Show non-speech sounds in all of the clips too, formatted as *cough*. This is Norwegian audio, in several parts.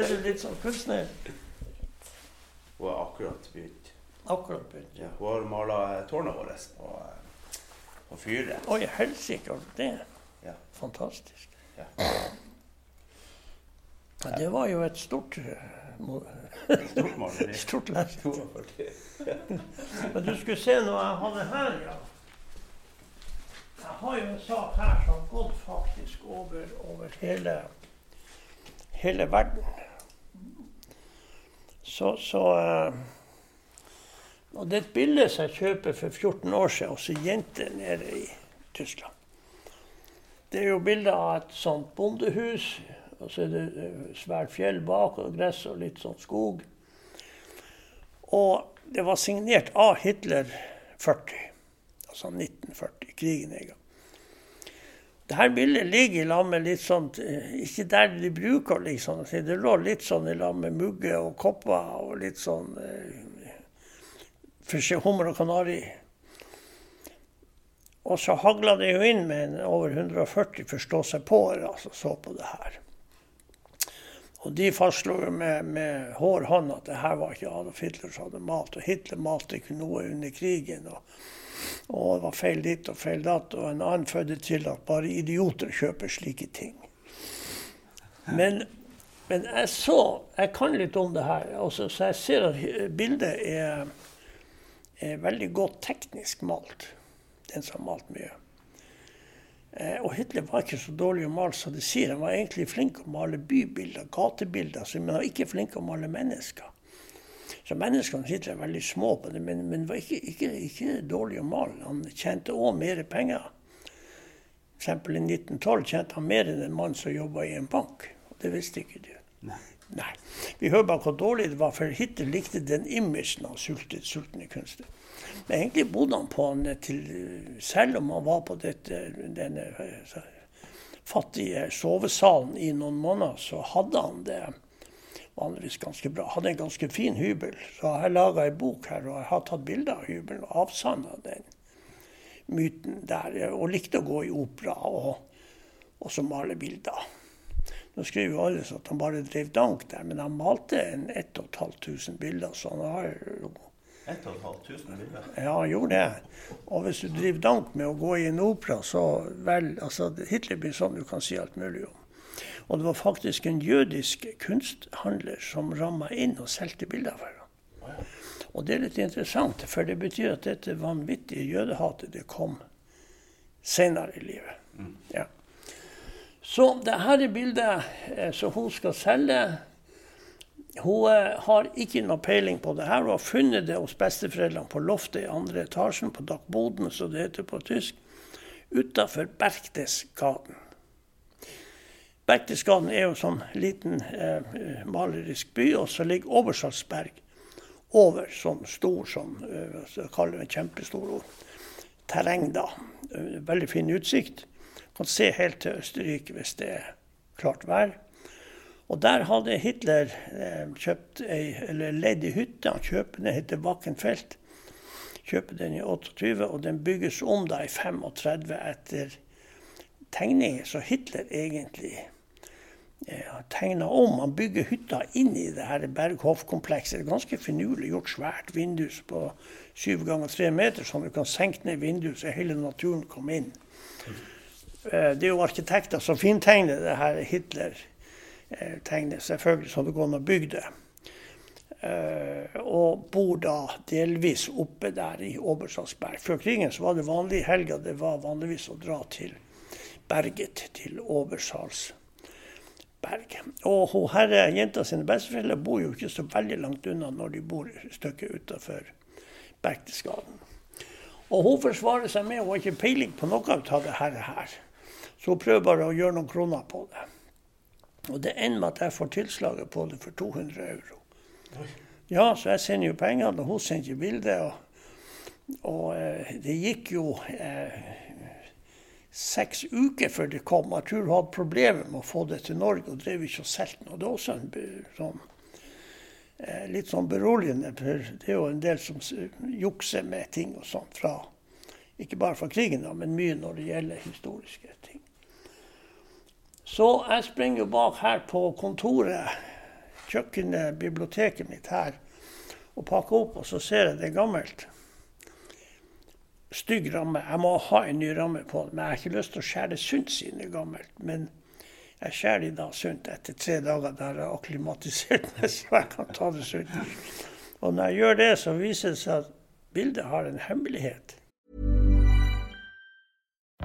Er du litt sånn kunstner? Hun har akkurat begynt. Akkurat begynt. Ja, hun har mala tårnet vårt på, eh, på fyret. Oi, helsike, det Ja. fantastisk. Ja. Ja, det var jo et stort eh, Stort maleri. *laughs* Stort lerret. *laughs* Men du skulle se noe jeg hadde her, ja. Jeg har jo en sak her som har gått faktisk over, over hele, hele verden. Så, så eh, Og det er et bilde som jeg kjøper for 14 år siden hos ei jente nede i Tyskland. Det er jo bilde av et sånt bondehus, og så er det eh, svært fjell bak, og gress og litt sånn skog. Og det var signert av Hitler 40, altså 1940, krigen en gang. Dette bildet ligger i lag med litt sånn Ikke der de bruker, liksom. Det lå litt sånn i lag med mugge og kopper og litt sånn eh, Hummer og kanari. Og så hagla det jo inn med en over 140 forstå-seg-på-ere som så på det her. Og de fastslo med, med hård hånd at det her var ikke Adolf Hitler som hadde malt. Og Hitler malte ikke noe under krigen. Og, og det var feil ditt og feil datt. Og en annen fødde til at bare idioter kjøper slike ting. Men, men jeg så Jeg kan litt om det her. Også, så jeg ser at bildet er, er veldig godt teknisk malt. Den som har malt mye. Eh, og Hitler var ikke så dårlig å male som de sier. Han var egentlig flink å male bybilder, gatebilder, men han var ikke flink å male mennesker. Så menneskene var veldig små på det, men, men var ikke, ikke, ikke dårlig å male. Han tjente òg mer penger. Eksempel i 1912 tjente han mer enn en mann som jobba i en bank. Det visste ikke du. Nei. Nei. Vi hører bare hvor dårlig det var, for Hitler likte den imagen av sultet, sultne kunstner. Men egentlig bodde han på han til Selv om han var på dette, denne eh, fattige sovesalen i noen måneder, så hadde han det vanligvis ganske bra. Hadde en ganske fin hybel. Så jeg har laga ei bok her, og jeg har tatt bilder av hybelen og avsanna den myten der. Og likte å gå i opera og, og så male bilder. Nå skriver jo alle at han bare drev dank der, men han malte en 1500 bilder, så han har jo 1500 bilder. ja, han gjorde det. Og hvis du driver dank med å gå i en opera, så vel altså, Hitler blir sånn du kan si alt mulig om. Og det var faktisk en jødisk kunsthandler som ramma inn og solgte bilder for ham. Og det er litt interessant, for det betyr at dette vanvittige jødehatet det kom senere i livet. Ja. Så det her er bildet eh, som hun skal selge. Hun eh, har ikke noe peiling på det her. Hun har funnet det hos besteforeldrene på loftet i andre etasjen, på Dachboden, som det heter på tysk, utafor Berchtesgaden. Berchtesgaden er jo sånn liten eh, malerisk by, og så ligger Obersalzberg over sånn stor som eh, så kaller det kjempestor terreng, da. Eh, Veldig fin utsikt. Kan se helt til Østerrike hvis det er klart vær. Og der hadde Hitler eh, kjøpt ei, eller leid ei hytte. Han kjøper den, heter Bakkenfelt. Kjøper den i 28, og den bygges om da i 35 etter tegninger som Hitler egentlig eh, har tegna om. Han bygger hytta inn i det her Berghof-komplekset. Ganske finurlig gjort, svært vindu på syv ganger tre meter, sånn at du kan senke ned vinduet så hele naturen kommer inn. Eh, Det er jo arkitekter som fintegner det her Hitler eh, tegner, selvfølgelig, så det går an å bygge det. Eh, og bor da delvis oppe der i Obersalzberg. Før krigen så var det vanlig i helga det var vanligvis å dra til berget, til Obersalzberg. Og hun herre, jenta sine besteforeldre bor jo ikke så veldig langt unna når de bor et stykke utafor Berchtesgaden. Og hun forsvarer seg med hun har ikke peiling på noe av det her. Så hun prøver bare å gjøre noen kroner på det. Og det ender med at jeg får tilslaget på det for 200 euro. Ja, så jeg sender jo pengene, og hun sender bildet. Og, og eh, det gikk jo eh, seks uker før det kom. Jeg tror hun hadde problemer med å få det til Norge, og drev ikke og solgte noe. Det er også en sånn, eh, litt sånn beroligende, for det er jo en del som jukser med ting og sånt fra Ikke bare fra krigen, da, men mye når det gjelder historiske ting. Så jeg springer jo bak her på kontoret, kjøkkenet, biblioteket mitt her, og pakker opp, og så ser jeg det er gammelt stygg ramme. Jeg må ha en ny ramme på den. Men jeg har ikke lyst til å skjære sunt sine gammelt. Men jeg skjærer de da sunt etter tre dager der jeg har akklimatisert meg, *laughs* så jeg kan ta det sunt. Og når jeg gjør det, så viser det seg at bildet har en hemmelighet.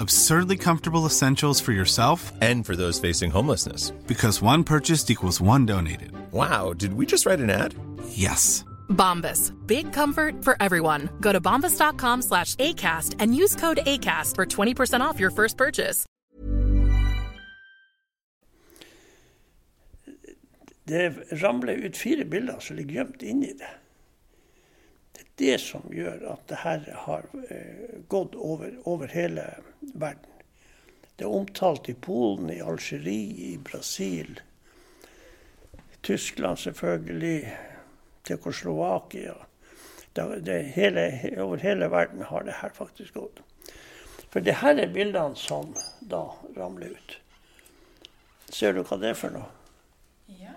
Absurdly comfortable essentials for yourself and for those facing homelessness. Because one purchased equals one donated. Wow, did we just write an ad? Yes. Bombas. Big comfort for everyone. Go to bombas.com slash ACAST and use code ACAST for 20% off your first purchase. Det ramler ut fire bilder som ligger gjemt inni det. Det som gjør at det her har eh, gått over, over, hele verden. Det er omtalt i Polen, i Algerie, i Brasil, Tyskland selvfølgelig, Tsjekkoslovakia. Over hele verden har det her faktisk gått. For det her er bildene som da ramler ut. Ser du hva det er for noe? Ja.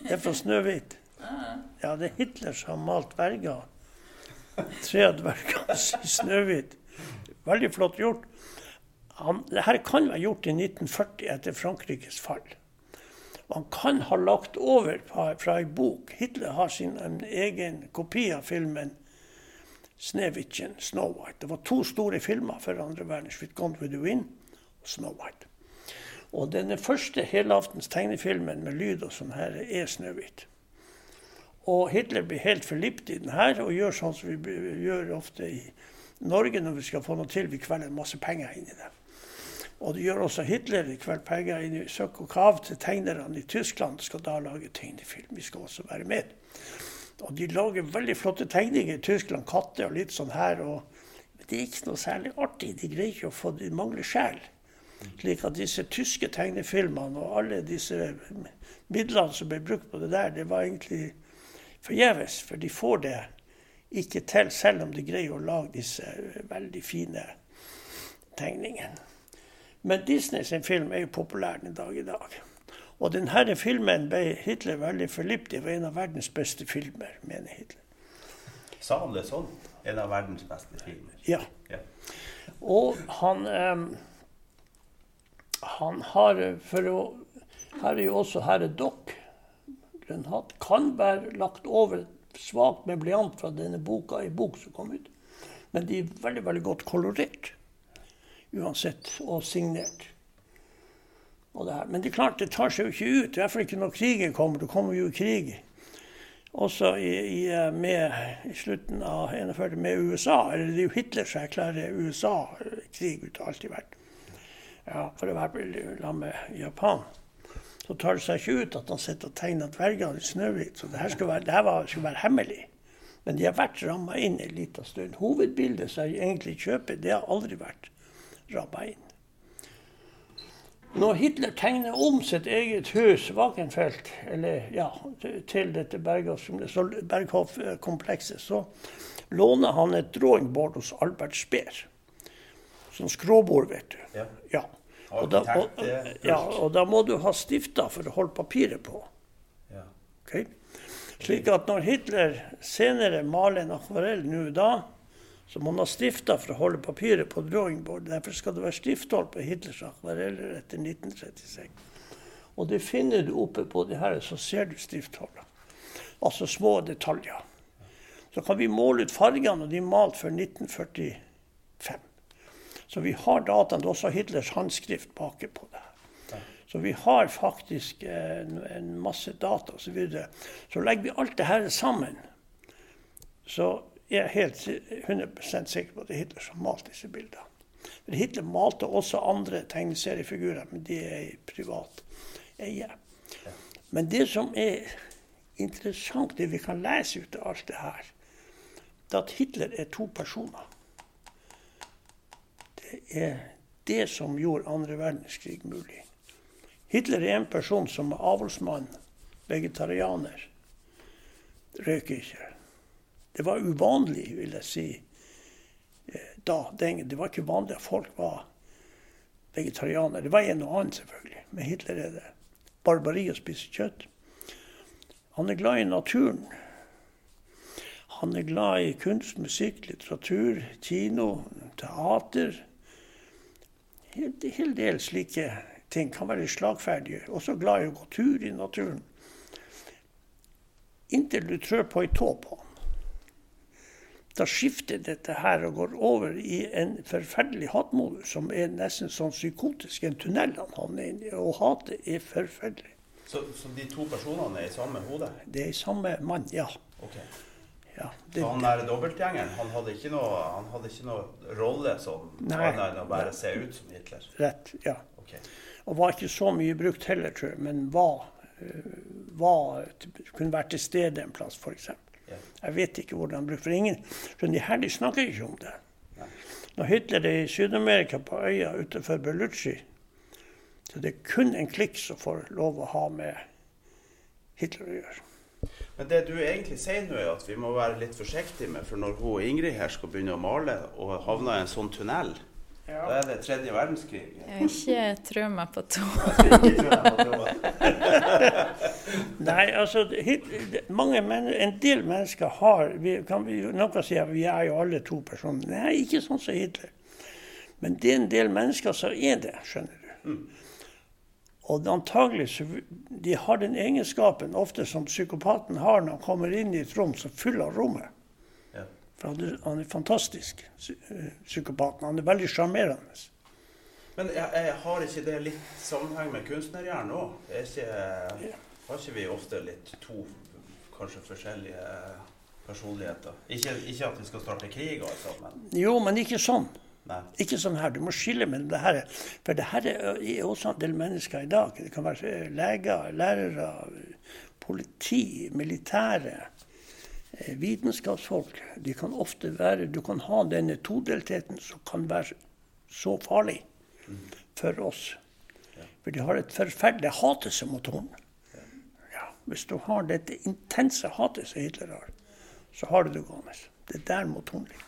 Det er fra Snøhvit. Ja, det er Hitler som har malt dverger. Tre dverger i Snøhvit. Veldig flott gjort. Dette kan være gjort i 1940 etter Frankrikes fall. Man kan ha lagt over fra ei bok. Hitler har sin egen kopi av filmen 'Snehvitjen', 'Snow White'. Det var to store filmer før andre verdenskrig, 'Gone with the Wind' og 'Snow White'. Og den første helaftens tegnefilmen med lyd og sånn her er 'Snøhvit'. Og Hitler blir helt forlipt i den her, og gjør sånn som vi gjør ofte i Norge når vi skal få noe til. Vi kvelder masse penger inn i det. Og det gjør også Hitler i kveld penger inn i søk og kav til tegnerne i Tyskland. skal da lage tegnefilm. Vi skal også være med. Og de lager veldig flotte tegninger i Tyskland. Katter og litt sånn her. Og, det er ikke noe særlig artig. De greier ikke å få De mangler sjel. Slik at disse tyske tegnefilmene og alle disse midlene som ble brukt på det der, det var egentlig forgjeves. For de får det ikke til, selv om de greier å lage disse veldig fine tegningene. Men Disney sin film er jo populær den dag i dag. Og denne filmen ble Hitler veldig forlipt i. var en av verdens beste filmer, mener Hitler. Sa han det sånn? En av verdens beste filmer? Ja. ja. Og han um, Han har for å Her er jo også her er Dock den hatt, kan være lagt over svakt med blyant fra denne boka, i bok som kom ut. Men de er veldig veldig godt kolorert uansett, og signert. Og det Men det er klart, det tar seg jo ikke ut. I hvert fall ikke når krigen kommer. Det kommer jo krig også i, i, med, i slutten av 41 med USA. Eller det er jo Hitler som erklærer USA krig ut av alt i verden. Ja, for å være sammen med Japan så tar det seg ikke ut at han sitter og tegner dvergene i Snøhvit. Så det her skulle være, det her var, skulle være hemmelig. Men de har vært ramma inn en liten stund. Hovedbildet som jeg egentlig kjøper, det har aldri vært ramma inn. Når Hitler tegner om sitt eget hus, Wagenfeld, eller, ja, til dette Berghoff-komplekset, så låner han et drawingboard hos Albert Speer. Sånn skråbord, vet du. Ja. ja. Og da, og, ja, og da må du ha stifter for å holde papiret på. Okay? Slik at når Hitler senere maler en akvarell nå da, Så han ha stifta for å holde papiret på drawing board. Derfor skal det være stifthold på Hitlers akvareller etter 1936. Og det finner du oppe på det her, så ser du stiftholdet. Altså små detaljer. Så kan vi måle ut fargene, og de er malt før 1945. Så vi har dataen. Det er også Hitlers håndskrift bak på det. Så vi har faktisk en, en masse data osv. Så, videre. så legger vi alt det her sammen, så jeg er helt 100% sikker på at det er Hitler som malte disse bildene. For Hitler malte også andre tegneseriefigurer, men de er i privat eie. Men det som er interessant, det vi kan lese ut av alt det her, det er at Hitler er to personer. Det er det som gjorde andre verdenskrig mulig. Hitler er en person som er avholdsmann, vegetarianer, røyker ikke. Det var uvanlig, vil jeg si, eh, da. Det var ikke vanlig at folk var vegetarianere. Det var en og annen, selvfølgelig. Men Hitler er det barbari å spise kjøtt. Han er glad i naturen. Han er glad i kunst, musikk, litteratur, kino, teater. En hel del slike ting kan være slagferdige. Også glad i å gå tur i naturen. Inntil du trør på ei tå på. Da skifter dette her og går over i en forferdelig hatmodus som er nesten sånn psykotisk. En tunnel han havner inn i. Og hatet er forferdelig. Så, så, de to personene er i samme hode? Det er i samme mann, ja. Okay. Ja det, han der dobbeltgjengeren, han hadde ikke noe, han hadde ikke noe rolle som annet enn å bare se ut som Hitler? Rett, ja. Okay. Og var ikke så mye brukt heller, tror jeg, men var, eh, var kunne vært til stede en plass, f.eks. Jeg vet ikke hvordan han brukte for ingen. men de her de snakker ikke om det. Når Hitler er i Syd-Amerika, på øya utenfor Belucci, så det er kun en klikk som får lov å ha med Hitler å gjøre. Men det du egentlig sier nå, er at vi må være litt forsiktige med, for når hun Ingrid her skal begynne å male og havner i en sånn tunnel, ja. Da er det tredje verdenskrig. Jeg ikke trø meg på to. *laughs* *laughs* Nei, altså mange, En del mennesker har vi, kan vi, Noen sier at vi er jo alle to personer. Nei, ikke sånn som Hitler. Men det er en del mennesker som er det, skjønner du. Mm. Og antagelig så de har den egenskapen ofte som psykopaten har når han kommer inn i et rom som fyller rommet. For han er, han er fantastisk, eh, psykopaten. Han er veldig sjarmerende. Men jeg, jeg har ikke det litt sammenheng med kunstnerhjernen òg? Har ikke vi ofte litt to kanskje forskjellige personligheter? Ikke, ikke at vi skal starte krig, altså, men Jo, men ikke sånn. Nei. Ikke sånn her. Du må skille mellom det her. For det her er også en del mennesker i dag. Det kan være leger, lærere, politi, militære. Eh, vitenskapsfolk de kan ofte være Du kan ha denne todeltheten som kan være så farlig for oss. For de har et forferdelig hatelse som motoren. Ja, hvis du har dette intense hatet som Hitler har, så har du det gående. Det er der motoren ligger.